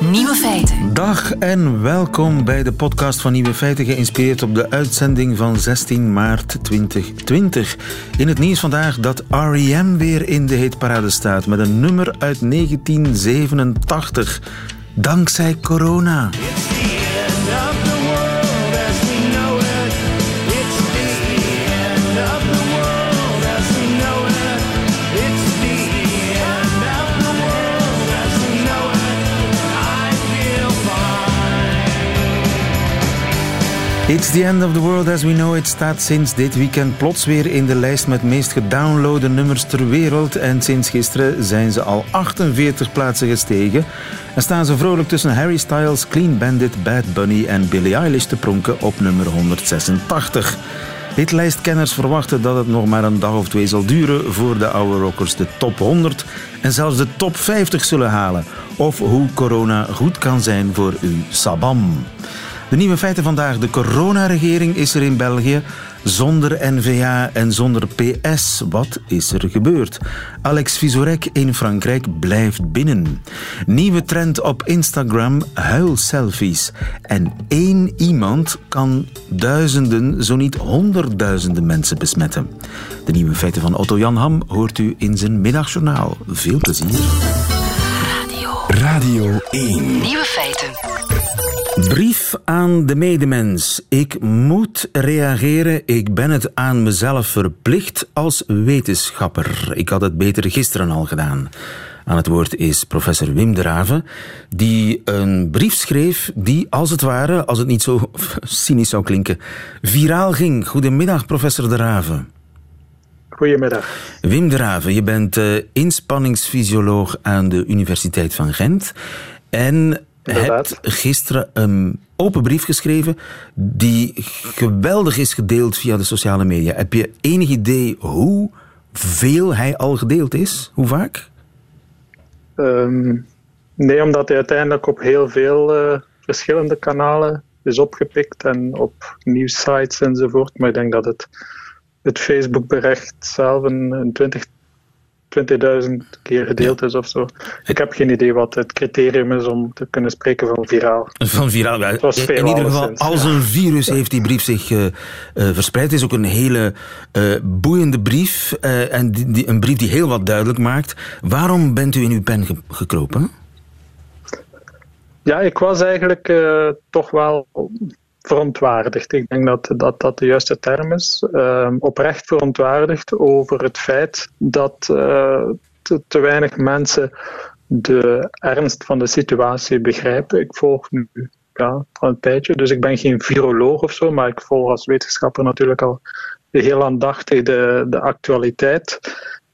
Nieuwe feiten. Dag en welkom bij de podcast van Nieuwe Feiten, geïnspireerd op de uitzending van 16 maart 2020. In het nieuws vandaag dat R.E.M. weer in de hitparade staat met een nummer uit 1987. Dankzij corona. It's the End of the World as we know it staat sinds dit weekend plots weer in de lijst met meest gedownloade nummers ter wereld. En sinds gisteren zijn ze al 48 plaatsen gestegen. En staan ze vrolijk tussen Harry Styles, Clean Bandit, Bad Bunny en Billie Eilish te pronken op nummer 186. Hitlijstkenners verwachten dat het nog maar een dag of twee zal duren voor de oude rockers de top 100 en zelfs de top 50 zullen halen. Of hoe corona goed kan zijn voor uw sabam. De nieuwe feiten vandaag. De coronaregering is er in België zonder NVA en zonder PS. Wat is er gebeurd? Alex Vizorek in Frankrijk blijft binnen. Nieuwe trend op Instagram, huilselfies. En één iemand kan duizenden, zo niet honderdduizenden mensen besmetten. De nieuwe feiten van Otto Jan Ham hoort u in zijn middagjournaal. Veel plezier. Radio. Radio 1. Nieuwe feiten. Brief aan de medemens. Ik moet reageren. Ik ben het aan mezelf verplicht als wetenschapper. Ik had het beter gisteren al gedaan. Aan het woord is professor Wim de Raven, die een brief schreef die, als het ware, als het niet zo cynisch zou klinken, viraal ging. Goedemiddag, professor de Raven. Goedemiddag. Wim de Raven, je bent uh, inspanningsfysioloog aan de Universiteit van Gent. En hebt gisteren een open brief geschreven die geweldig is gedeeld via de sociale media. Heb je enig idee hoe veel hij al gedeeld is? Hoe vaak? Um, nee, omdat hij uiteindelijk op heel veel uh, verschillende kanalen is opgepikt en op nieuwsites enzovoort. Maar ik denk dat het, het Facebook-bericht zelf een, een 20 20.000 keer gedeeld is of zo. Ik heb geen idee wat het criterium is om te kunnen spreken van viraal. Van viraal, ja. In ieder geval, als een virus heeft die brief zich uh, uh, verspreid. Het is ook een hele uh, boeiende brief. en die, die, een brief die heel wat duidelijk maakt. Waarom bent u in uw pen ge gekropen? Ja, ik was eigenlijk toch wel verontwaardigd. Ik denk dat dat, dat de juiste term is. Uh, oprecht verontwaardigd over het feit dat uh, te, weinig mensen de ernst van de situatie begrijpen. Ik volg nu ja, al een tijdje, dus ik ben geen viroloog of zo, maar ik volg als wetenschapper natuurlijk al heel aandachtig de, de actualiteit.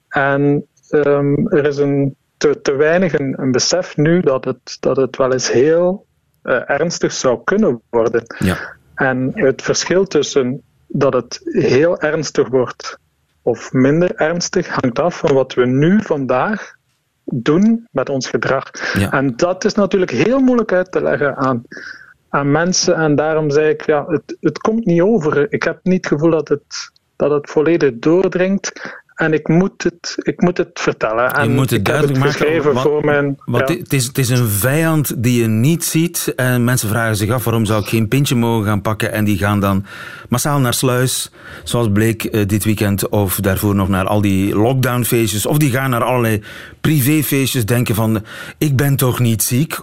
En um, er is een, te, te weinig een, een besef nu dat het, dat het wel eens heel ernstig zou kunnen worden. Ja. En het verschil tussen dat het heel ernstig wordt of minder ernstig hangt af van wat we nu vandaag doen met ons gedrag. Ja. En dat is natuurlijk heel moeilijk uit te leggen aan, aan mensen. En daarom zei ik, ja, het, het komt niet over. Ik heb niet het gevoel dat het, dat het volledig doordringt. En ik moet het, ik moet het vertellen. En je moet het duidelijk het maken. Want, voor mijn, want ja. het, is, het is een vijand die je niet ziet. En mensen vragen zich af waarom zou ik geen pintje mogen gaan pakken. En die gaan dan massaal naar Sluis, zoals bleek uh, dit weekend. Of daarvoor nog naar al die lockdownfeestjes. Of die gaan naar allerlei privéfeestjes. Denken van, ik ben toch niet ziek.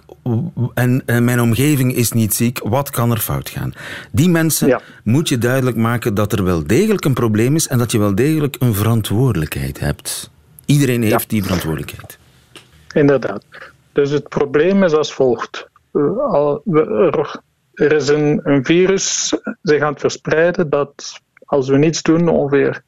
En, en mijn omgeving is niet ziek. Wat kan er fout gaan? Die mensen ja. moet je duidelijk maken dat er wel degelijk een probleem is. En dat je wel degelijk een verantwoordelijkheid hebt. Iedereen heeft ja. die verantwoordelijkheid. Inderdaad. Dus het probleem is als volgt. Er is een, een virus zich aan het verspreiden dat als we niets doen ongeveer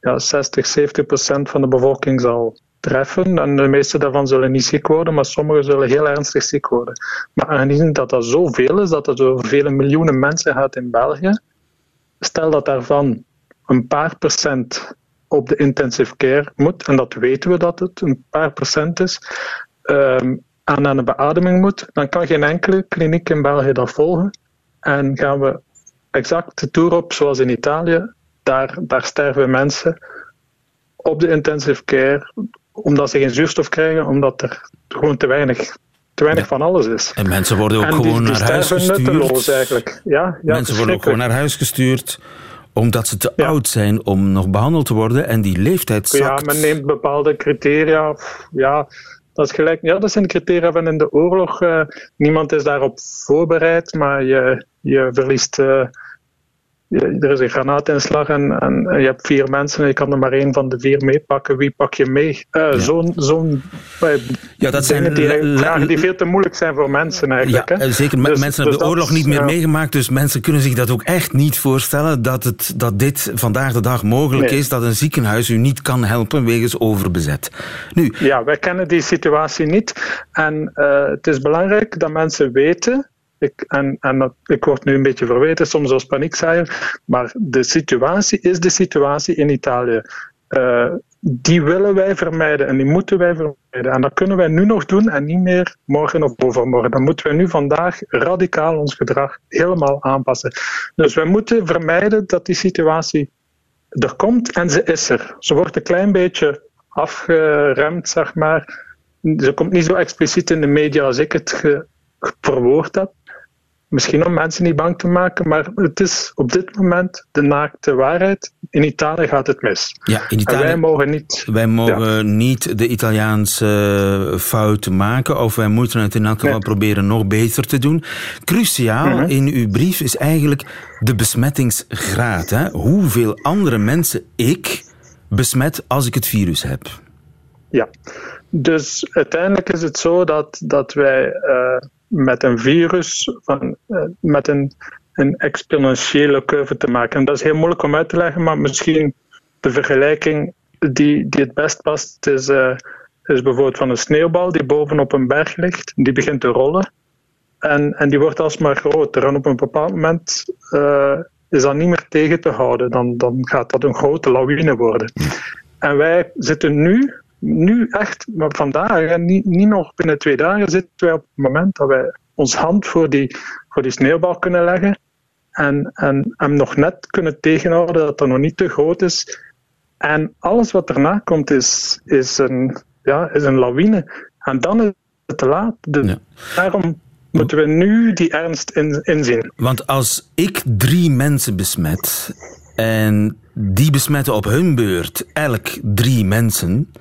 ja, 60, 70 procent van de bevolking zal treffen. En de meeste daarvan zullen niet ziek worden, maar sommigen zullen heel ernstig ziek worden. Maar aangezien dat dat zoveel is, dat er zo vele miljoenen mensen gaat in België, stel dat daarvan een paar procent op de intensive care moet, en dat weten we dat het een paar procent is, um, aan de beademing moet, dan kan geen enkele kliniek in België dat volgen. En gaan we exact de toer op zoals in Italië. Daar, daar sterven mensen op de intensive care omdat ze geen zuurstof krijgen, omdat er gewoon te weinig, te weinig van alles is. En mensen worden ook En gewoon die naar huis gestuurd. nutteloos eigenlijk. Ja, ja, mensen worden ook gewoon naar huis gestuurd omdat ze te Ja. oud zijn om nog behandeld te worden en die leeftijd Ja, zakt. men neemt bepaalde criteria. Ja, dat is gelijk. Ja, dat zijn criteria van in de oorlog. eh, niemand is daarop voorbereid, maar je, je verliest. eh, er is een granaatinslag en, en je hebt vier mensen en je kan er maar één van de vier meepakken. Wie pak je mee? Eh, Zo'n zo'n eh, Ja, dat zijn die, vragen die veel te moeilijk zijn voor mensen Ja, eigenlijk. hè. eh, zeker. Dus- mensen dus hebben de dat oorlog niet meer ja. meegemaakt, dus mensen kunnen zich dat ook echt niet voorstellen dat, het, dat dit vandaag de dag mogelijk Nee. is, dat een ziekenhuis u niet kan helpen wegens overbezet. Nu, Ja, wij kennen die situatie niet. En het is belangrijk dat mensen weten. Ik, en ik word nu een beetje verweten, soms als paniekzaaier. Maar de situatie is de situatie in Italië. Eh, die willen wij vermijden en die moeten wij vermijden. En dat kunnen wij nu nog doen en niet meer morgen of overmorgen. Dan moeten wij nu vandaag radicaal ons gedrag helemaal aanpassen. Dus wij moeten vermijden dat die situatie er komt en ze is er. Ze wordt een klein beetje afgeremd, zeg maar. Ze komt niet zo expliciet in de media als ik het verwoord heb. Misschien om mensen niet bang te maken, maar het is op dit moment de naakte waarheid. In Italië gaat het mis. ja, in En wij Italië... mogen niet. Wij mogen niet de Italiaanse eh, fout maken, of wij moeten het in elk geval Nee. proberen nog beter te doen. Cruciaal Mhm. in uw brief is eigenlijk de besmettingsgraad. Hè? Hoeveel andere mensen ik besmet als ik het virus heb. Ja. Dus uiteindelijk is het zo dat, dat wij eh, met een virus, van, eh, met een, een exponentiële curve te maken. En dat is heel moeilijk om uit te leggen, maar misschien de vergelijking die, die het best past, is, eh, is bijvoorbeeld van een sneeuwbal die bovenop een berg ligt. Die begint te rollen. En, en die wordt alsmaar groter. En op een bepaald moment eh, is dat niet meer tegen te houden. Dan, dan gaat dat een grote lawine worden. En wij zitten nu, nu echt, maar vandaag, en niet, niet nog binnen twee dagen, zitten wij op het moment dat wij ons hand voor die, voor die sneeuwbal kunnen leggen. En, en hem nog net kunnen tegenhouden dat dat nog niet te groot is. En alles wat daarna komt is, is, een, ja, is een lawine. En dan is het te laat. Dus Ja. Daarom moeten we nu die ernst in, inzien. Want als ik drie mensen besmet en die besmetten op hun beurt elk drie mensen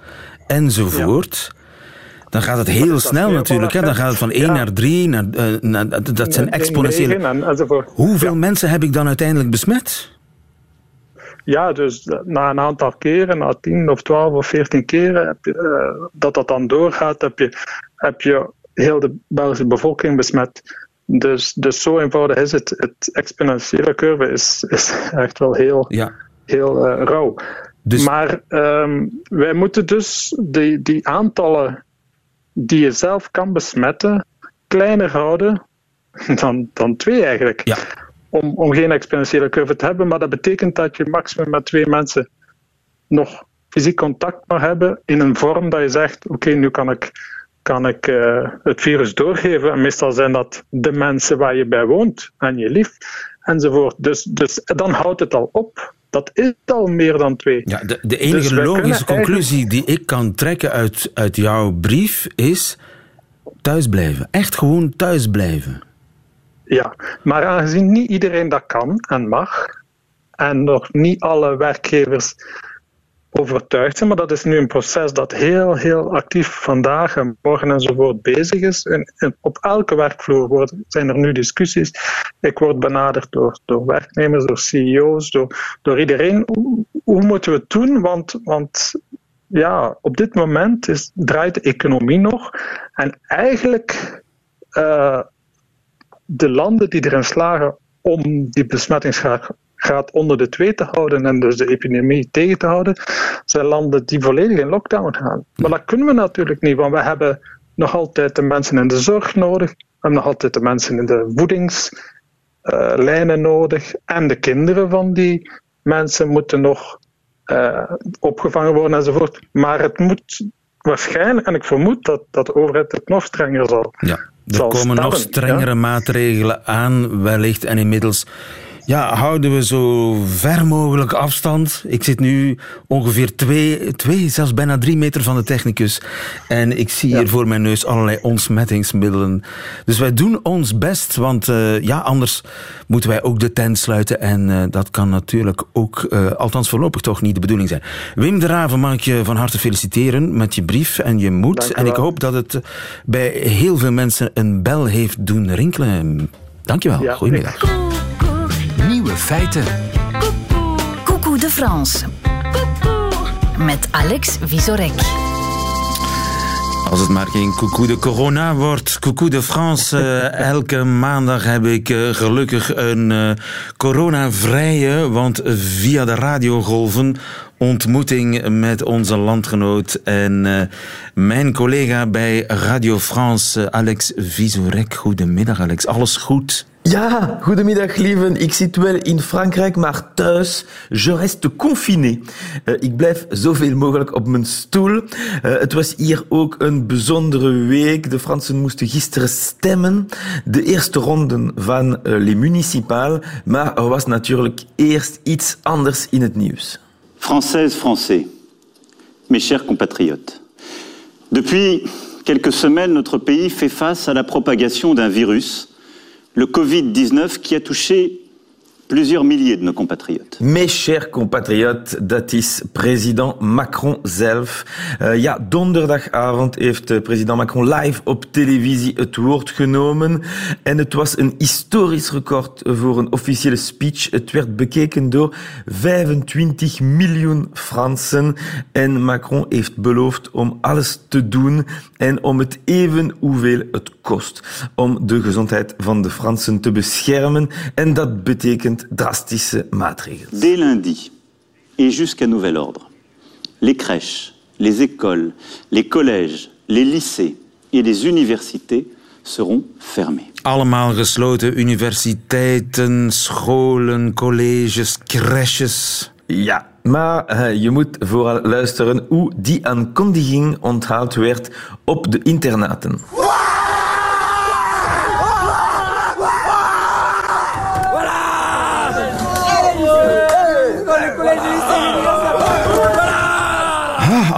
enzovoort, dan gaat het heel snel natuurlijk. Hè? Dan gaat het van één Ja. naar drie, naar, eh, naar, dat zijn exponentiële... Hoeveel mensen heb ik dan uiteindelijk besmet? Ja, dus na een aantal keren, na 10 of 12 of 14 keren, heb je, eh, dat dat dan doorgaat, heb je, heb je heel de Belgische bevolking besmet. Dus, dus zo eenvoudig is het. Het exponentiële curve is, is echt wel heel, Ja. heel eh, rauw. Dus Maar ehm, wij moeten dus die, die aantallen die je zelf kan besmetten, kleiner houden dan, dan twee eigenlijk ja, om, om geen exponentiële curve te hebben. Maar dat betekent dat je maximum met twee mensen nog fysiek contact mag hebben in een vorm dat je zegt: Oké, nu kan ik, kan ik eh, het virus doorgeven. En meestal zijn dat de mensen waar je bij woont en je lief enzovoort. Dus, dus dan houdt het al op. Dat is al meer dan twee. ja de, de enige Dus logische conclusie die ik kan trekken uit, uit jouw brief is thuis blijven. Echt gewoon thuis blijven. Ja, maar aangezien niet iedereen dat kan en mag, en nog niet alle werkgevers overtuigd zijn, maar dat is nu een proces dat heel, heel actief vandaag en morgen enzovoort bezig is. En, op elke werkvloer worden, zijn er nu discussies. Ik word benaderd door, door werknemers, door CEO's, door, door iedereen. Hoe, moeten we het doen? Want, want ja, op dit moment is, draait de economie nog. En eigenlijk eh, de landen die erin slagen om die besmettingsgraad graad onder de 2 te houden en dus de epidemie tegen te houden, zijn landen die volledig in lockdown gaan. Maar dat kunnen we natuurlijk niet, want we hebben nog altijd de mensen in de zorg nodig, we hebben nog altijd de mensen in de voedingslijnen nodig en de kinderen van die mensen moeten nog eh, opgevangen worden enzovoort. Maar het moet waarschijnlijk, en ik vermoed dat, dat de overheid het nog strenger zal Ja, er zal komen nog strengere ja. maatregelen aan, wellicht. En inmiddels Ja, houden we zo ver mogelijk afstand. Ik zit nu ongeveer twee, twee, zelfs bijna drie meter van de technicus. En ik zie hier voor mijn neus allerlei ontsmettingsmiddelen. Dus wij doen ons best, want uh, ja, anders moeten wij ook de tent sluiten. En uh, dat kan natuurlijk ook, uh, althans voorlopig toch niet de bedoeling zijn. Wim de Raven mag ik je van harte feliciteren met je brief en je moed. En ik hoop dat het bij heel veel mensen een bel heeft doen rinkelen. Dankjewel. Ja, Goedemiddag. Nieuwe feiten. Coucou de France. Met Alex Visorek. Als het maar geen coucou de corona wordt, coucou de France. Uh, elke maandag heb ik uh, gelukkig een uh, coronavrije, want via de radiogolven ontmoeting met onze landgenoot en mijn collega bij Radio France, Alex Visorek. Goedemiddag Alex, alles goed? Ja, goedemiddag lieven. Ik zit wel in Frankrijk, maar thuis. Je reste confiné. Uh, ik blijf zoveel mogelijk op mijn stoel. Uh, het was hier ook een bijzondere week. De Fransen moesten gisteren stemmen. De eerste ronde van uh, les municipales. Maar er was natuurlijk eerst iets anders in het nieuws. Françaises, Français, mes chers compatriotes. Depuis quelques semaines, notre pays fait face à la propagation d'un virus le Covid-19 qui a touché plusieurs milliers de nos compatriotes. Mes chers compatriotes, dat is president Macron zelf. Uh, ja, donderdagavond heeft president Macron live op televisie het woord genomen. En het was een historisch record voor een officiële speech. Het werd bekeken door 25 miljoen Fransen. En Macron heeft beloofd om alles te doen en om het even hoeveel het kost om de gezondheid van de Fransen te beschermen. En dat betekent drastische maatregelen. Dès lundi et jusqu'à nouvel ordre, les crèches, les écoles, les collèges, les lycées et les universités seront fermés. Allemaal gesloten universiteiten, scholen, colleges, crèches. Ja, maar uh, je moet vooral luisteren hoe die aankondiging onthaald werd op de internaten.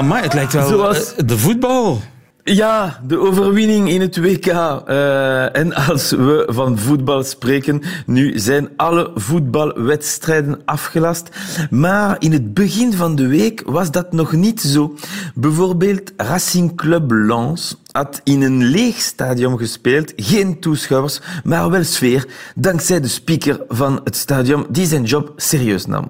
Amai, het lijkt wel Zoals... de voetbal. Ja, de overwinning in het WK. Uh, en als we van voetbal spreken, nu zijn alle voetbalwedstrijden afgelast. Maar in het begin van de week was dat nog niet zo. Bijvoorbeeld Racing Club Lens had in een leeg stadion gespeeld. Geen toeschouwers, maar wel sfeer. Dankzij de speaker van het stadion die zijn job serieus nam.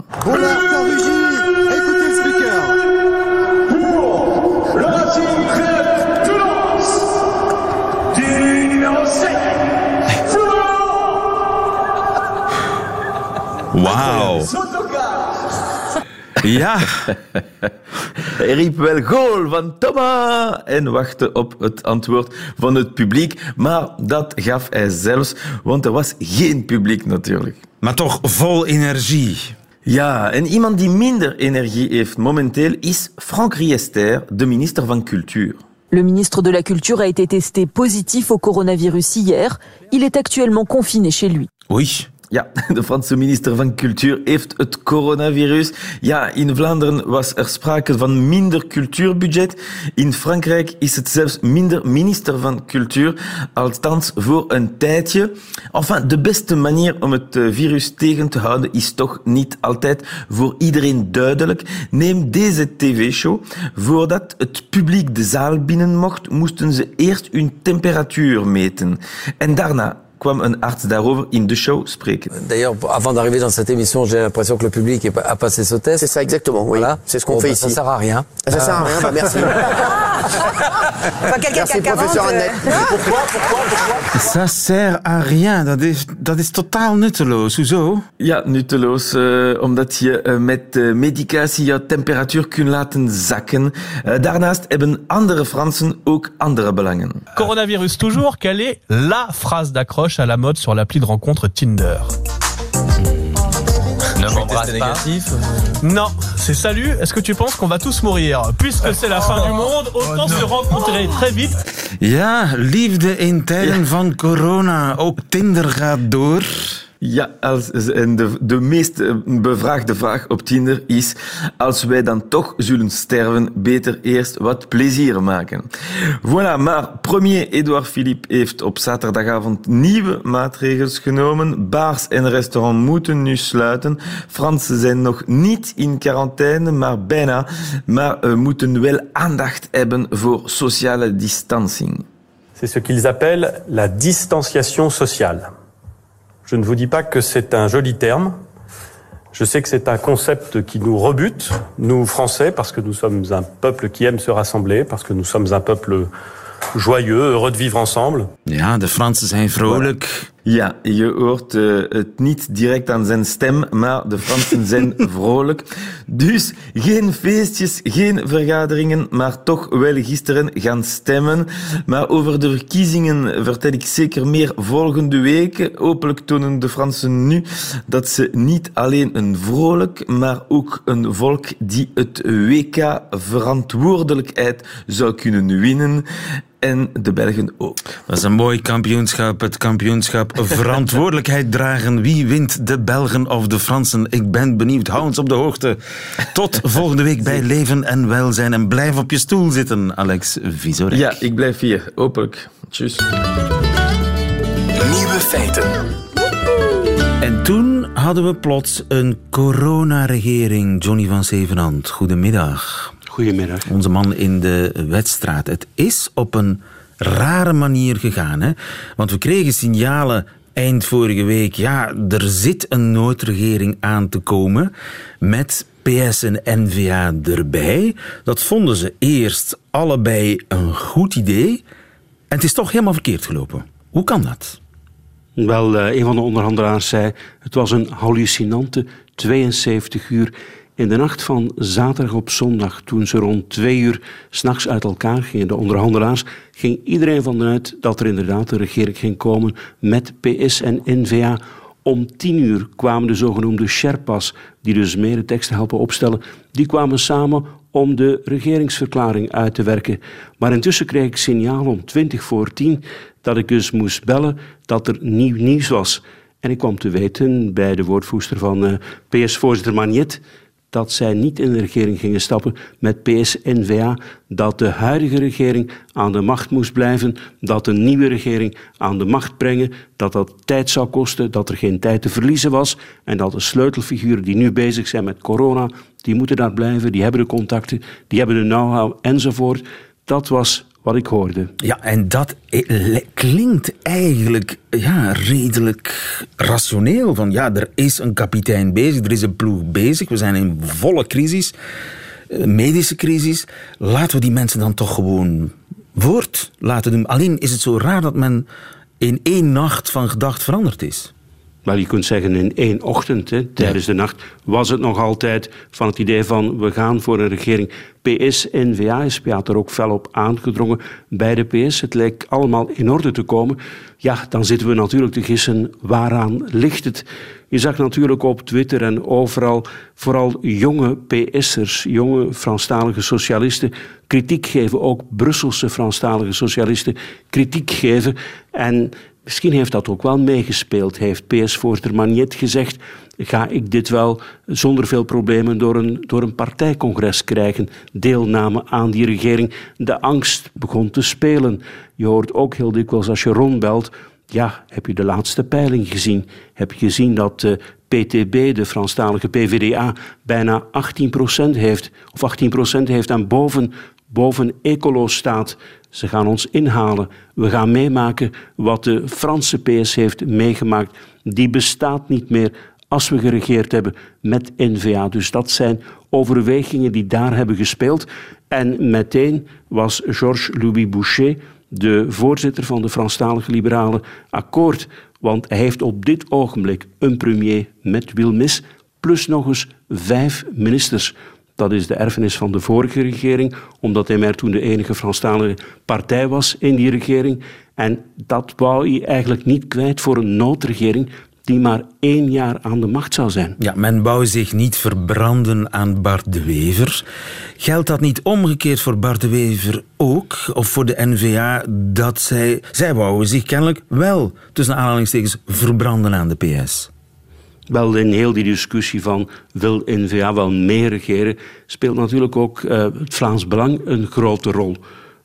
Wauw. Ja. Hij riep wel goal van Thomas en wachtte op het antwoord van het publiek. Maar dat gaf hij zelfs, want er was geen publiek natuurlijk. Maar toch vol energie. Ja, en iemand die minder energie heeft momenteel is Franck Riester, de minister van Cultuur. Le ministre de la Culture a été testé positif au coronavirus hier. Il est actuellement confiné chez lui. Oui, Ja, de Franse minister van Cultuur heeft het coronavirus. Ja, in Vlaanderen was er sprake van minder cultuurbudget. In Frankrijk is het zelfs minder minister van Cultuur, althans voor een tijdje. Enfin, de beste manier om het eh, virus tegen te houden is toch niet altijd voor iedereen duidelijk. Neem deze tv-show. Voordat het publiek de zaal binnen mocht, moesten ze eerst hun temperatuur meten. En daarna kwam een arts daarover in de show spreken. D'ailleurs, avant d'arriver dans cette émission, j'ai l'impression que le public a passé ce test. C'est ça exactement, oui. Voilà. C'est ce qu'on bon, fait bah, ici. Ça sert à rien. Ça sert à rien, bah merci. Enfin, merci professeur Annette. Pourquoi, pourquoi, pourquoi Ça sert à rien. Dat is, dat is totaal nutteloos. Hoezo? Ja, nutteloos. Uh, omdat je uh, met uh, medicatie je temperatuur kunt laten zakken. daarnaast hebben andere Fransen ook andere belangen. Coronavirus toujours, quelle est la phrase d'accroche à la mode sur l'appli de rencontre Tinder ne m'embrasse pas. Négatif. Non, c'est salut. Est-ce que tu penses qu'on va tous mourir? Puisque c'est la fin du monde, autant se rencontrer très vite. Ja, liefde in tijden van corona. Ook Tinder gaat door. Ja, als, en de, de meest eh, bevraagde vraag op Tinder is: als wij dan toch zullen sterven, beter eerst wat plezier maken. Voilà, maar premier Edouard Philippe heeft op zaterdagavond nieuwe maatregels genomen. Bars en restaurants moeten nu sluiten. Fransen zijn nog niet in quarantaine, maar bijna. Maar uh, moeten wel aandacht hebben voor sociale distancing. C'est ce qu'ils appellent la distanciation sociale. Je ne vous dis pas que c'est un joli terme. Je sais que c'est un concept qui nous rebute, nous Français, parce que nous sommes un peuple qui aime se rassembler, parce que nous sommes un peuple joyeux, heureux de vivre ensemble. Ja, de Fransen zijn vrolijk. Ja, je hoort uh, het niet direct aan zijn stem, maar de Fransen zijn vrolijk. Dus geen feestjes, geen vergaderingen, maar toch wel gisteren gaan stemmen. Maar over de verkiezingen vertel ik zeker meer volgende week. Hopelijk tonen de Fransen nu dat ze niet alleen een vrolijk, maar ook een volk die het WK verantwoordelijkheid zou kunnen winnen en de Belgen ook. Dat is een mooi kampioenschap. Het kampioenschap verantwoordelijkheid dragen. Wie wint de Belgen of de Fransen? Ik ben benieuwd. Hou ons op de hoogte. Tot volgende week bij Leven en Welzijn. En blijf op je stoel zitten, Alex Visorek. Ja, ik blijf hier. Hopelijk. Tjus. Nieuwe feiten. En toen hadden we plots een coronaregering. Johnny van Zevenhand, goedemiddag. Goedemiddag. Onze man in de wedstraat. Het is op een rare manier gegaan. Hè? Want we kregen signalen eind vorige week. Ja, er zit een noodregering aan te komen. Met PS en NVA erbij. Dat vonden ze eerst allebei een goed idee. En het is toch helemaal verkeerd gelopen. Hoe kan dat? Wel, uh, een van de onderhandelaars zei: het was een hallucinante 72 uur in de nacht van zaterdag op zondag, toen ze rond twee uur s'nachts uit elkaar gingen, de onderhandelaars, ging iedereen van uit dat er inderdaad een regering ging komen met PS en NVA. Om tien uur kwamen de zogenoemde Sherpas, die dus meer teksten helpen opstellen, die kwamen samen om de regeringsverklaring uit te werken. Maar intussen kreeg ik signaal om twintig voor tien dat ik dus moest bellen dat er nieuw nieuws was. En ik kwam te weten bij de woordvoerster van uh, PS-voorzitter Magnet dat zij niet in de regering gingen stappen met PS-NVA, dat de huidige regering aan de macht moest blijven, dat een nieuwe regering aan de macht brengen, dat dat tijd zou kosten, dat er geen tijd te verliezen was en dat de sleutelfiguren die nu bezig zijn met corona, die moeten daar blijven, die hebben de contacten, die hebben de know-how enzovoort. Dat was wat ik hoorde. Ja, en dat klinkt eigenlijk ja, redelijk rationeel. Van ja, er is een kapitein bezig, er is een ploeg bezig, we zijn in volle crisis, eh, medische crisis. Laten we die mensen dan toch gewoon voort laten doen. Alleen is het zo raar dat men in één nacht van gedacht veranderd is. Wel, je kunt zeggen in één ochtend, hè, tijdens de nacht, was het nog altijd van het idee van we gaan voor een regering. PS, NVA, SP had er ook fel op aangedrongen bij de PS. Het lijkt allemaal in orde te komen. Ja, dan zitten we natuurlijk te gissen waaraan ligt het. Je zag natuurlijk op Twitter en overal vooral jonge PS'ers, jonge Franstalige socialisten, kritiek geven. Ook Brusselse Franstalige socialisten kritiek geven. En Misschien heeft dat ook wel meegespeeld. Heeft PS-voorzitter Magnet gezegd: ga ik dit wel zonder veel problemen door een, door een partijcongres krijgen? Deelname aan die regering. De angst begon te spelen. Je hoort ook heel dikwijls als je rondbelt. Ja, heb je de laatste peiling gezien? Heb je gezien dat de PTB, de Franstalige PVDA, bijna 18% heeft, of 18% heeft en boven, boven Ecolo staat? Ze gaan ons inhalen. We gaan meemaken wat de Franse PS heeft meegemaakt. Die bestaat niet meer als we geregeerd hebben met NVA. Dus dat zijn overwegingen die daar hebben gespeeld. En meteen was Georges-Louis Boucher, de voorzitter van de Franstalige Liberale Akkoord. Want hij heeft op dit ogenblik een premier met Wilmis, plus nog eens vijf ministers. Dat is de erfenis van de vorige regering, omdat hij maar toen de enige Franstalige partij was in die regering. En dat wou hij eigenlijk niet kwijt voor een noodregering die maar één jaar aan de macht zou zijn. Ja, men wou zich niet verbranden aan Bart de Wever. Geldt dat niet omgekeerd voor Bart de Wever ook? Of voor de NVA dat zij... Zij wouden zich kennelijk wel, tussen aanhalingstekens, verbranden aan de PS? Wel, in heel die discussie van wil N-VA wel meer regeren, speelt natuurlijk ook uh, het Vlaams Belang een grote rol.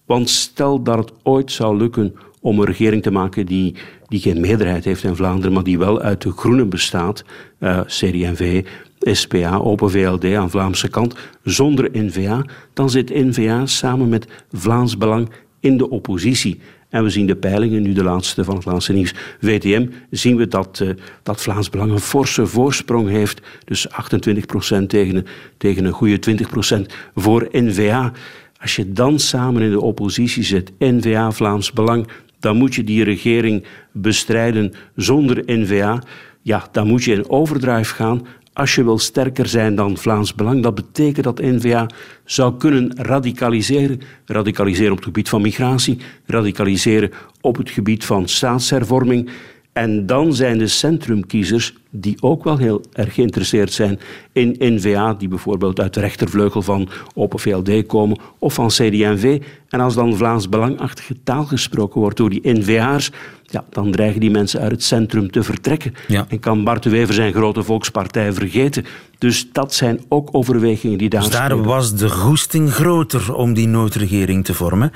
Want stel dat het ooit zou lukken om een regering te maken die, die geen meerderheid heeft in Vlaanderen, maar die wel uit de groenen bestaat, uh, CD&V, SPA, Open VLD aan Vlaamse kant, zonder N-VA, dan zit N-VA samen met Vlaams Belang in de oppositie. En we zien de peilingen, nu de laatste van het laatste nieuws, VTM, zien we dat, uh, dat Vlaams Belang een forse voorsprong heeft. Dus 28% tegen, tegen een goede 20% voor N-VA. Als je dan samen in de oppositie zit, N-VA, Vlaams Belang, dan moet je die regering bestrijden zonder N-VA. Ja, dan moet je in overdrive gaan als je wil sterker zijn dan Vlaams Belang. Dat betekent dat N-VA zou kunnen radicaliseren. Radicaliseren op het gebied van migratie, radicaliseren op het gebied van staatshervorming. En dan zijn de centrumkiezers, die ook wel heel erg geïnteresseerd zijn in N-VA, die bijvoorbeeld uit de rechtervleugel van Open VLD komen of van CD&V. En als dan Vlaams Belangachtige taal gesproken wordt door die N-VA'ers, ja, dan dreigen die mensen uit het centrum te vertrekken. En kan Bart de Wever zijn grote volkspartij vergeten. Dus dat zijn ook overwegingen die daar dus daar was de goesting groter om die noodregering te vormen.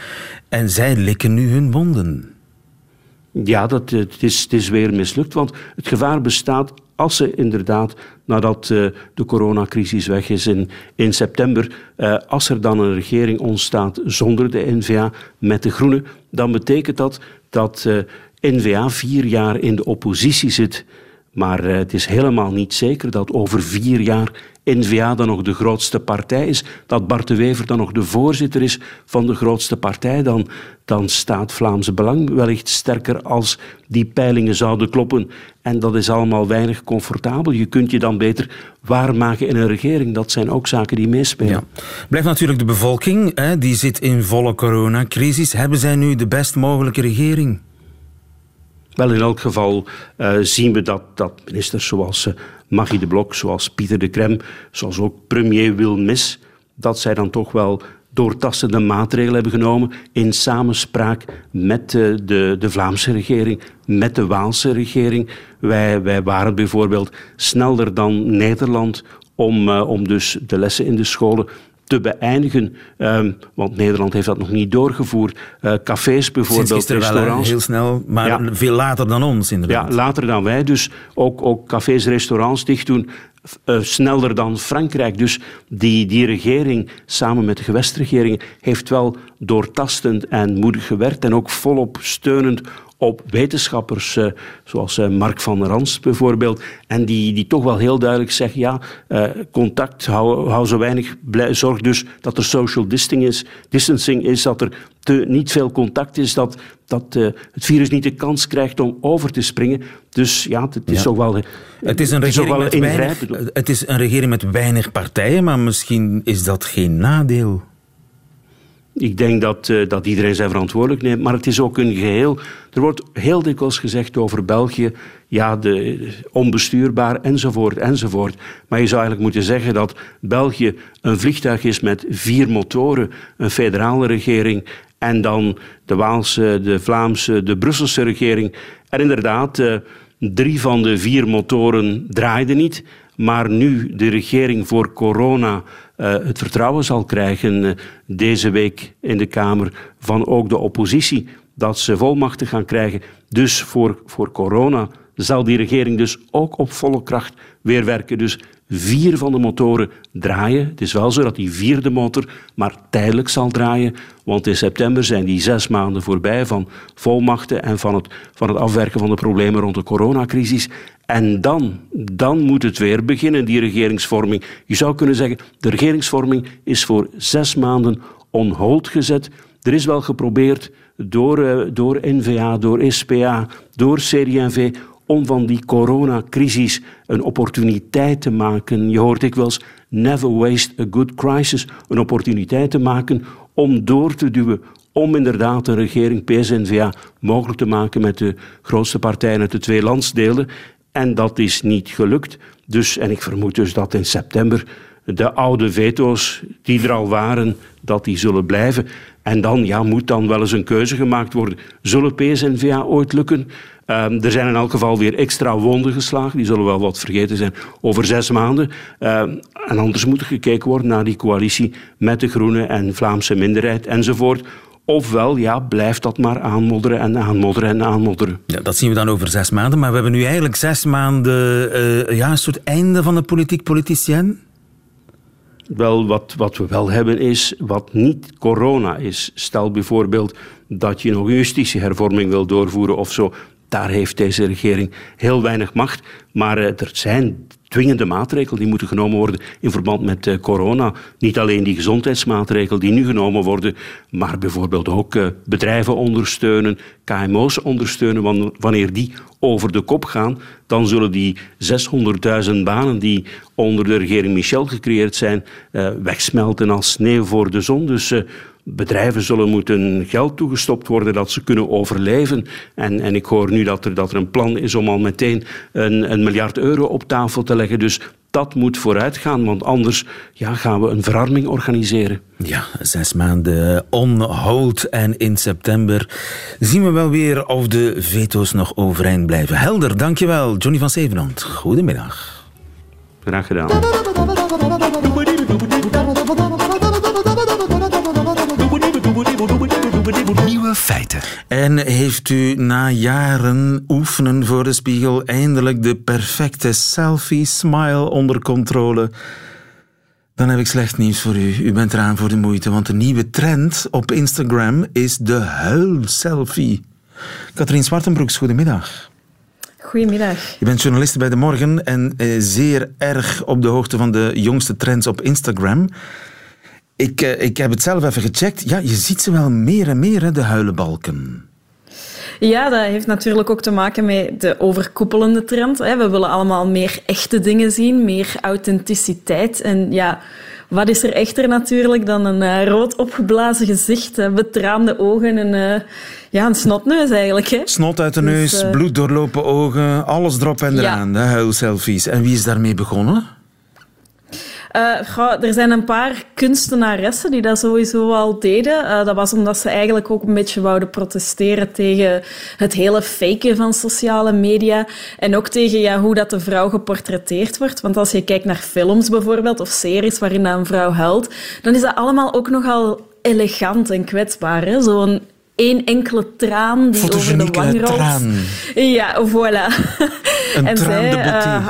En zij likken nu hun wonden. Ja, dat, het, is, het is weer mislukt. Want het gevaar bestaat als ze inderdaad, nadat uh, de coronacrisis weg is in, in september, uh, als er dan een regering ontstaat zonder de N-VA met de Groenen, dan betekent dat dat uh, N-VA vier jaar in de oppositie zit. Maar het is helemaal niet zeker dat over vier jaar N-VA dan nog de grootste partij is, dat Bart de Wever dan nog de voorzitter is van de grootste partij, dan, dan staat Vlaamse Belang wellicht sterker als die peilingen zouden kloppen. En dat is allemaal weinig comfortabel. Je kunt je dan beter waarmaken in een regering. Dat zijn ook zaken die meespelen. Blijft natuurlijk de bevolking, hè, die zit in volle coronacrisis. Hebben zij nu de best mogelijke regering? Wel, in elk geval uh, zien we dat, dat ministers zoals uh, Magie de Blok, zoals Pieter de Krem, zoals ook premier Wilmis, dat zij dan toch wel doortastende maatregelen hebben genomen in samenspraak met de, de, de, Vlaamse regering, met de Waalse regering. Wij, wij waren bijvoorbeeld sneller dan Nederland om, om dus de lessen in de scholen te beëindigen. Um, want Nederland heeft dat nog niet doorgevoerd. Uh, cafés bijvoorbeeld, restaurants. Wel, heel snel, maar ja. veel later dan ons inderdaad. Ja, later dan wij. Dus ook, ook cafés, restaurants dicht doen. Uh, sneller dan Frankrijk. Dus die, die regering, samen met de gewestregeringen, heeft wel doortastend en moedig gewerkt en ook volop steunend op wetenschappers, uh, zoals uh, Mark van Rans bijvoorbeeld, en die, die toch wel heel duidelijk zeggen, ja, contact, hou, hou zo weinig, blij, zorg dus dat er social distancing is, distancing is dat er te, niet veel contact is, dat, dat het virus niet de kans krijgt om over te springen. Dus ja, het is ja. toch wel het is, een regering met weinig, het is een regering met weinig partijen, maar misschien is dat geen nadeel. Ik denk dat, uh, dat iedereen zijn verantwoordelijk neemt, maar het is ook een geheel. Er wordt heel dikwijls gezegd over België, ja, de, onbestuurbaar enzovoort enzovoort. Maar je zou eigenlijk moeten zeggen dat België een vliegtuig is met vier motoren, een federale regering en dan de Waalse, de Vlaamse, de Brusselse regering. En inderdaad, uh, drie van de vier motoren draaiden niet. Maar nu de regering voor corona uh, het vertrouwen zal krijgen uh, deze week in de Kamer van ook de oppositie, dat ze volmachten gaan krijgen. Dus voor, voor corona zal die regering dus ook op volle kracht weer werken. Dus vier van de motoren draaien. Het is wel zo dat die vierde motor maar tijdelijk zal draaien, want in september zijn die zes maanden voorbij van volmachten en van het, van het afwerken van de problemen rond de coronacrisis. En dan, dan moet het weer beginnen, die regeringsvorming. Je zou kunnen zeggen, de regeringsvorming is voor zes maanden on hold gezet. Er is wel geprobeerd door, uh, door NVA, door SPA, door CD&V om van die coronacrisis een opportuniteit te maken. Je hoort dikwijls never waste a good crisis. Een opportuniteit te maken om door te duwen, om inderdaad een regering PSNVA mogelijk te maken met de grootste partijen uit de twee landsdelen. En dat is niet gelukt. Dus, en ik vermoed dus dat in september de oude veto's die er al waren, dat die zullen blijven. En dan ja, moet dan wel eens een keuze gemaakt worden. Zullen PSNVA ooit lukken? Um, er zijn in elk geval weer extra wonden geslagen. Die zullen wel wat vergeten zijn over zes maanden. Um, en anders moet er gekeken worden naar die coalitie met de Groenen en Vlaamse minderheid enzovoort. Ofwel, ja, blijft dat maar aanmodderen en aanmodderen en aanmodderen. Ja, dat zien we dan over zes maanden. Maar we hebben nu eigenlijk zes maanden uh, ja, een soort einde van de politiek politicien. Wel, wat, wat we wel hebben is, wat niet corona is. Stel bijvoorbeeld dat je nog een justitiehervorming wil doorvoeren of zo. Daar heeft deze regering heel weinig macht. Maar uh, er zijn dwingende maatregelen die moeten genomen worden in verband met uh, corona. Niet alleen die gezondheidsmaatregelen die nu genomen worden, maar bijvoorbeeld ook uh, bedrijven ondersteunen, KMO's ondersteunen. Wanneer die over de kop gaan, dan zullen die 600.000 banen die onder de regering Michel gecreëerd zijn, uh, wegsmelten als sneeuw voor de zon. Dus bedrijven zullen moeten geld toegestopt worden dat ze kunnen overleven. En, en ik hoor nu dat er, dat er een plan is om al meteen een, een miljard euro op tafel te leggen. Dus dat moet vooruit gaan, want anders ja, gaan we een verarming organiseren. Ja, zes maanden on hold en in september zien we wel weer of de veto's nog overeind blijven. Helder, dankjewel. Johnny van Zevenhand, goedemiddag. Graag gedaan. Nieuwe feiten. En heeft u na jaren oefenen voor de spiegel eindelijk de perfecte selfie-smile onder controle? Dan heb ik slecht nieuws voor u. U bent eraan voor de moeite, want de nieuwe trend op Instagram is de huil-selfie. Katrien Zwartenbroeks, goedemiddag. Goedemiddag. Je bent journaliste bij De Morgen en eh, zeer erg op de hoogte van de jongste trends op Instagram. Ik, uh, ik heb het zelf even gecheckt. Ja, je ziet ze wel meer en meer, hè, de huilenbalken. Ja, dat heeft natuurlijk ook te maken met de overkoepelende trend. We willen allemaal meer echte dingen zien, meer authenticiteit. En ja, wat is er echter natuurlijk dan een uh, rood opgeblazen gezicht, betraande ogen en uh, ja, een snotneus eigenlijk. Hè? Snot uit de neus, dus, uh... bloed doorlopen ogen, alles erop en eraan, ja. de huilselfies. En wie is daarmee begonnen? Uh, er zijn een paar kunstenaressen die dat sowieso al deden. Uh, dat was omdat ze eigenlijk ook een beetje wouden protesteren tegen het hele faken van sociale media. En ook tegen ja, hoe dat de vrouw geportretteerd wordt. Want als je kijkt naar films bijvoorbeeld, of series waarin een vrouw huilt, dan is dat allemaal ook nogal elegant en kwetsbaar. Zo'n één enkele traan die over de wang rolt. traan. Ja, voilà. Een en traan zij, de uh,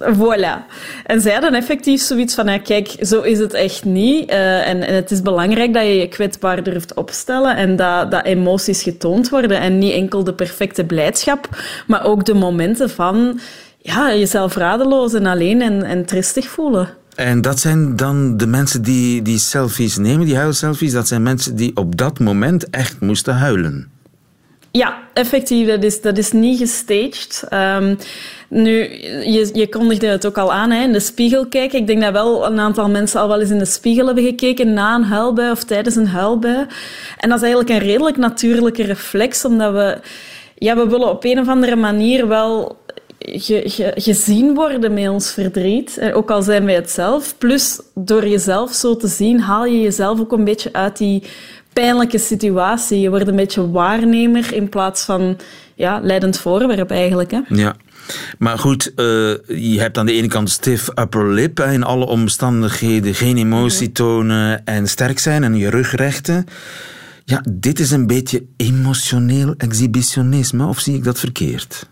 Voilà. En zij hadden effectief zoiets van, ja, kijk, zo is het echt niet. Uh, en, en, het is belangrijk dat je je kwetsbaar durft opstellen en dat, dat emoties getoond worden. En niet enkel de perfecte blijdschap, maar ook de momenten van ja, jezelf radeloos en alleen en, en tristig voelen. En dat zijn dan de mensen die die selfies nemen, die huilselfies, dat zijn mensen die op dat moment echt moesten huilen. Ja, effectief. Dat is, dat is niet gestaged. Um, nu, je, je kondigde het ook al aan, hè, in de spiegel kijken. Ik denk dat wel een aantal mensen al wel eens in de spiegel hebben gekeken na een huilbui of tijdens een huilbui. En dat is eigenlijk een redelijk natuurlijke reflex, omdat we... Ja, we willen op een of andere manier wel ge, ge, gezien worden met ons verdriet, ook al zijn wij het zelf. Plus, door jezelf zo te zien, haal je jezelf ook een beetje uit die pijnlijke situatie. Je wordt een beetje waarnemer in plaats van ja, leidend voorwerp eigenlijk. Hè? Ja. Maar goed, uh, je hebt aan de ene kant stiff upper lip, hè, in alle omstandigheden geen emotie mhm. tonen en sterk zijn en je rug rechten. Ja, dit is een beetje emotioneel exhibitionisme, of zie ik dat verkeerd?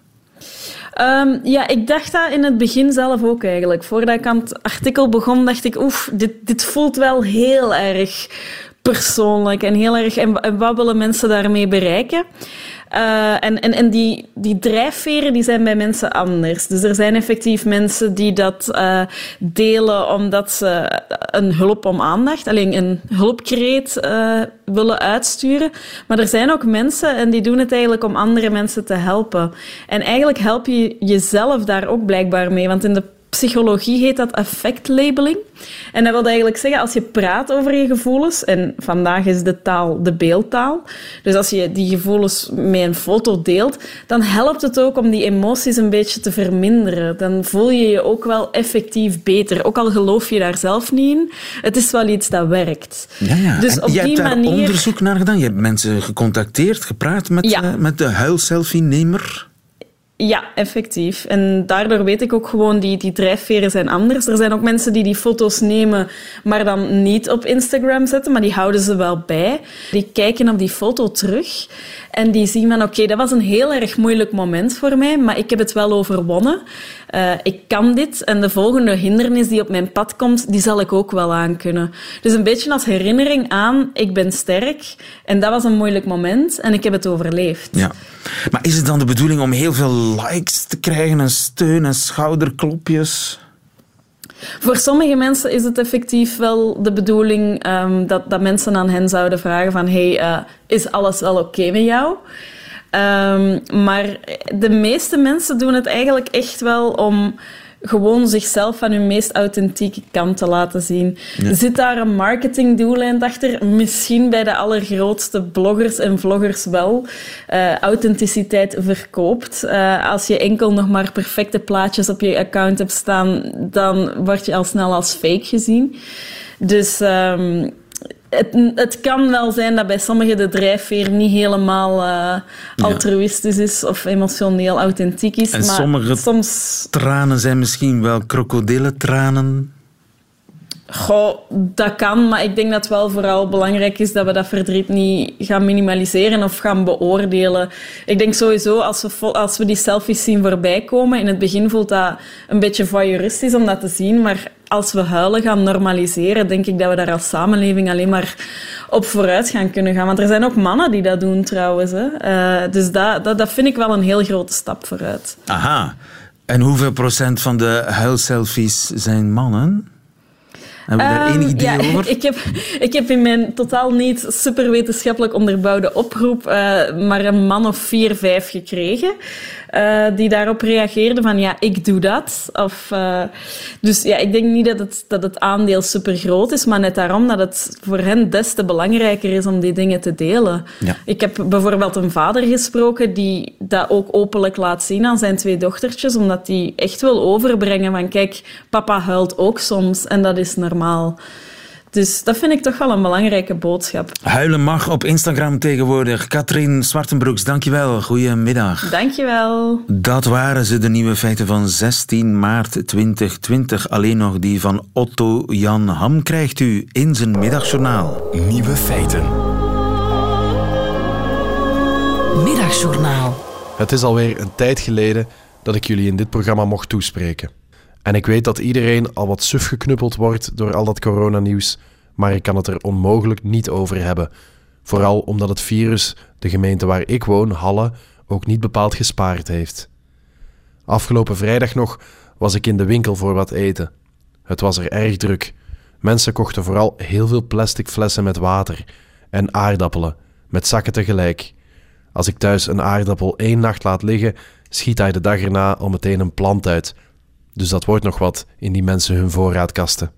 Um, ja, ik dacht dat in het begin zelf ook eigenlijk. Voordat ik aan het artikel begon, dacht ik, oef, dit, dit voelt wel heel erg persoonlijk en heel erg. En, wat willen mensen daarmee bereiken? Uh, en en, en die, die drijfveren die zijn bij mensen anders. Dus er zijn effectief mensen die dat uh, delen omdat ze een hulp om aandacht, alleen een hulpkreet uh, willen uitsturen. Maar er zijn ook mensen en die doen het eigenlijk om andere mensen te helpen. En eigenlijk help je jezelf daar ook blijkbaar mee. Want in de psychologie heet dat effectlabeling. En dat wil eigenlijk zeggen, als je praat over je gevoelens, en vandaag is de taal de beeldtaal, dus als je die gevoelens met een foto deelt, dan helpt het ook om die emoties een beetje te verminderen. Dan voel je je ook wel effectief beter, ook al geloof je daar zelf niet in. Het is wel iets dat werkt. Ja, ja. Dus en op je die hebt daar manier... onderzoek naar gedaan. Je hebt mensen gecontacteerd, gepraat met, Ja. eh, met de huilselfie-nemer. Ja, effectief. En daardoor weet ik ook gewoon, die, die drijfveren zijn anders. Er zijn ook mensen die die foto's nemen, maar dan niet op Instagram zetten, maar die houden ze wel bij. Die kijken op die foto terug en die zien van, oké, dat was een heel erg moeilijk moment voor mij, maar ik heb het wel overwonnen. Eh, ik kan dit en de volgende hindernis die op mijn pad komt, die zal ik ook wel aankunnen. Dus een beetje als herinnering aan, ik ben sterk en dat was een moeilijk moment en ik heb het overleefd. Ja. Maar is het dan de bedoeling om heel veel likes te krijgen en steun en schouderklopjes? Voor sommige mensen is het effectief wel de bedoeling ehm, dat, dat mensen aan hen zouden vragen van hey, eh, is alles wel oké met jou? Ehm, maar de meeste mensen doen het eigenlijk echt wel om gewoon zichzelf van hun meest authentieke kant te laten zien. Ja. Zit daar een marketingdoelijn achter? Misschien bij de allergrootste bloggers en vloggers wel. Eh, authenticiteit verkoopt. Eh, als je enkel nog maar perfecte plaatjes op je account hebt staan, dan word je al snel als fake gezien. Dus ehm, het, het kan wel zijn dat bij sommigen de drijfveer niet helemaal eh, altruïstisch is of emotioneel authentiek is. En maar sommige soms tranen zijn misschien wel krokodillentranen. Goh, dat kan, maar ik denk dat het wel vooral belangrijk is dat we dat verdriet niet gaan minimaliseren of gaan beoordelen. Ik denk sowieso, als we, als we die selfies zien voorbij komen, in het begin voelt dat een beetje voyeuristisch om dat te zien, maar als we huilen gaan normaliseren, denk ik dat we daar als samenleving alleen maar op vooruit gaan kunnen gaan. Want er zijn ook mannen die dat doen trouwens. Hè. Eh, dus dat, dat, dat vind ik wel een heel grote stap vooruit. Aha. En hoeveel procent van de huilselfies zijn mannen? Hebben we daar enig idee ja, over? Ik heb, ik heb in mijn totaal niet super wetenschappelijk onderbouwde oproep eh, maar een man of vier, vijf gekregen. Eh, die daarop reageerden van ja, ik doe dat. Of, eh, dus ja, ik denk niet dat het, dat het aandeel super groot is, maar net daarom dat het voor hen des te belangrijker is om die dingen te delen. Ja. Ik heb bijvoorbeeld een vader gesproken die dat ook openlijk laat zien aan zijn twee dochtertjes, omdat hij echt wil overbrengen van kijk, papa huilt ook soms en dat is normaal. Dus dat vind ik toch wel een belangrijke boodschap. Huilen mag op Instagram tegenwoordig. Katrien Zwartenbroeks, dankjewel. Goedemiddag. Dankjewel. Dat waren ze, de nieuwe feiten van 16 maart 2020. Alleen nog die van Otto Jan Ham krijgt u in zijn middagjournaal. Nieuwe feiten. Middagjournaal. Het is alweer een tijd geleden dat ik jullie in dit programma mocht toespreken. En ik weet dat iedereen al wat suf geknuppeld wordt door al dat coronanieuws, maar ik kan het er onmogelijk niet over hebben. Vooral omdat het virus de gemeente waar ik woon, Halle, ook niet bepaald gespaard heeft. Afgelopen vrijdag nog was ik in de winkel voor wat eten. Het was er erg druk. Mensen kochten vooral heel veel plastic flessen met water en aardappelen, met zakken tegelijk. Als ik thuis een aardappel één nacht laat liggen, schiet hij de dag erna al meteen een plant uit. Dus dat wordt nog wat in die mensen hun voorraadkasten.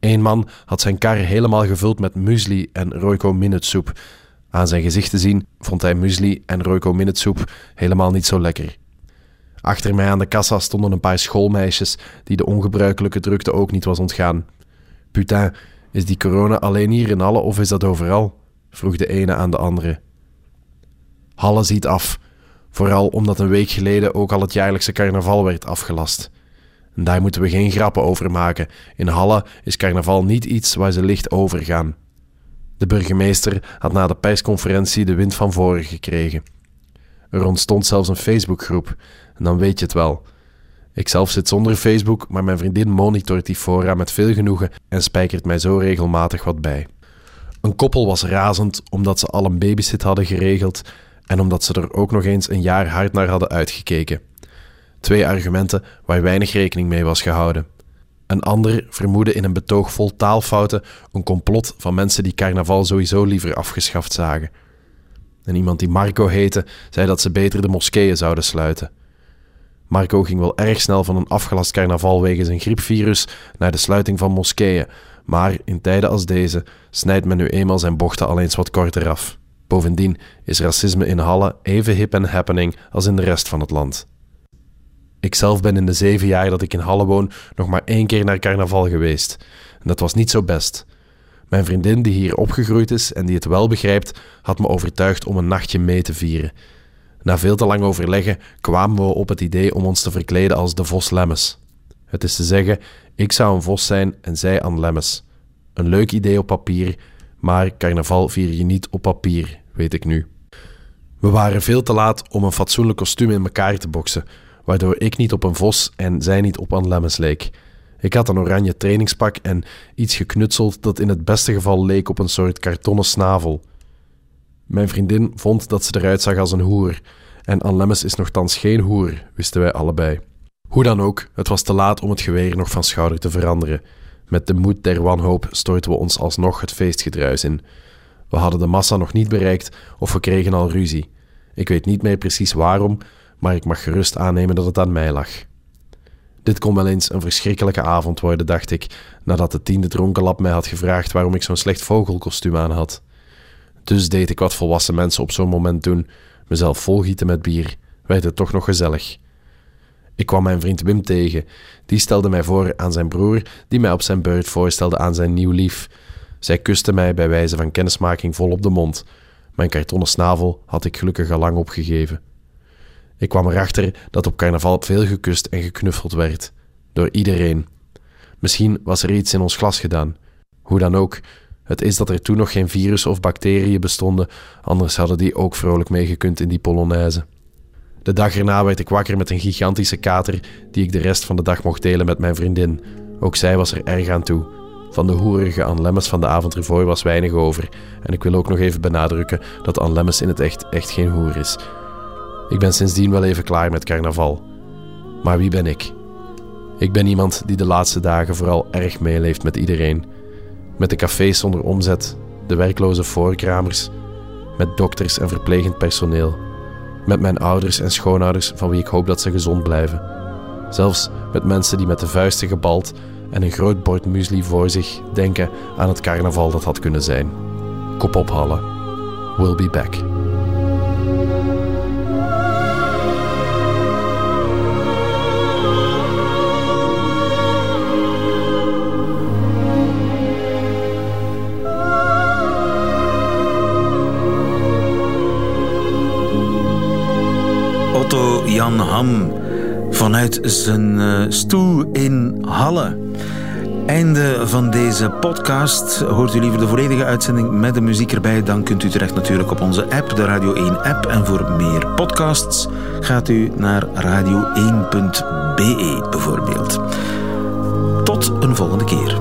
Eén man had zijn kar helemaal gevuld met muesli en Royco Minute-soep. Aan zijn gezicht te zien vond hij muesli en Royco Minute-soep helemaal niet zo lekker. Achter mij aan de kassa stonden een paar schoolmeisjes die de ongebruikelijke drukte ook niet was ontgaan. Putain, is die corona alleen hier in Halle of is dat overal? vroeg de ene aan de andere. Halle ziet af, vooral omdat een week geleden ook al het jaarlijkse carnaval werd afgelast. En daar moeten we geen grappen over maken. In Halle is carnaval niet iets waar ze licht over gaan. De burgemeester had na de persconferentie de wind van voren gekregen. Er ontstond zelfs een Facebookgroep, en dan weet je het wel. Ik zelf zit zonder Facebook, maar mijn vriendin monitort die fora met veel genoegen en spijkert mij zo regelmatig wat bij. Een koppel was razend omdat ze al een babysit hadden geregeld en omdat ze er ook nog eens een jaar hard naar hadden uitgekeken. Twee argumenten waar weinig rekening mee was gehouden. Een ander vermoedde in een betoog vol taalfouten een complot van mensen die carnaval sowieso liever afgeschaft zagen. En iemand die Marco heette, zei dat ze beter de moskeeën zouden sluiten. Marco ging wel erg snel van een afgelast carnaval wegens een griepvirus naar de sluiting van moskeeën, maar in tijden als deze snijdt men nu eenmaal zijn bochten al eens wat korter af. Bovendien is racisme in Halle even hip en happening als in de rest van het land. Ikzelf ben in de zeven jaar dat ik in Halle woon nog maar één keer naar carnaval geweest. En dat was niet zo best. Mijn vriendin, die hier opgegroeid is en die het wel begrijpt, had me overtuigd om een nachtje mee te vieren. Na veel te lang overleggen kwamen we op het idee om ons te verkleden als de Vos Lemmes. Het is te zeggen, ik zou een vos zijn en zij Anne Lemmes. Een leuk idee op papier, maar carnaval vier je niet op papier, weet ik nu. We waren veel te laat om een fatsoenlijk kostuum in elkaar te boksen, waardoor ik niet op een vos en zij niet op Anne Lemmens leek. Ik had een oranje trainingspak en iets geknutseld dat in het beste geval leek op een soort kartonnen snavel. Mijn vriendin vond dat ze eruit zag als een hoer, en Anne Lemmens is nogthans geen hoer, wisten wij allebei. Hoe dan ook, het was te laat om het geweer nog van schouder te veranderen. Met de moed der wanhoop stortten we ons alsnog het feestgedruis in. We hadden de massa nog niet bereikt of we kregen al ruzie. Ik weet niet meer precies waarom, maar ik mag gerust aannemen dat het aan mij lag. Dit kon wel eens een verschrikkelijke avond worden, dacht ik, nadat de tiende dronkenlap mij had gevraagd waarom ik zo'n slecht vogelkostuum aan had. Dus deed ik wat volwassen mensen op zo'n moment doen, mezelf volgieten met bier, werd het toch nog gezellig. Ik kwam mijn vriend Wim tegen. Die stelde mij voor aan zijn broer, die mij op zijn beurt voorstelde aan zijn nieuw lief. Zij kuste mij bij wijze van kennismaking vol op de mond. Mijn kartonnen snavel had ik gelukkig al lang opgegeven. Ik kwam erachter dat op carnaval veel gekust en geknuffeld werd. Door iedereen. Misschien was er iets in ons glas gedaan. Hoe dan ook, het is dat er toen nog geen virus of bacteriën bestonden, anders hadden die ook vrolijk meegekund in die polonaise. De dag erna werd ik wakker met een gigantische kater die ik de rest van de dag mocht delen met mijn vriendin. Ook zij was er erg aan toe. Van de hoerige Anne Lemmes van de avond ervoor was weinig over. En ik wil ook nog even benadrukken dat Anne Lemmes in het echt echt geen hoer is. Ik ben sindsdien wel even klaar met carnaval. Maar wie ben ik? Ik ben iemand die de laatste dagen vooral erg meeleeft met iedereen. Met de cafés zonder omzet, de werkloze voorkramers, met dokters en verplegend personeel. Met mijn ouders en schoonouders van wie ik hoop dat ze gezond blijven. Zelfs met mensen die met de vuisten gebald en een groot bord muesli voor zich denken aan het carnaval dat had kunnen zijn. Kop ophalen. We'll be back. Vanuit zijn uh, stoel in Halle. Einde van deze podcast. Hoort u liever de volledige uitzending met de muziek erbij? Dan kunt u terecht natuurlijk op onze app, de Radio 1 app. En voor meer podcasts gaat u naar radio1.be bijvoorbeeld. Tot een volgende keer.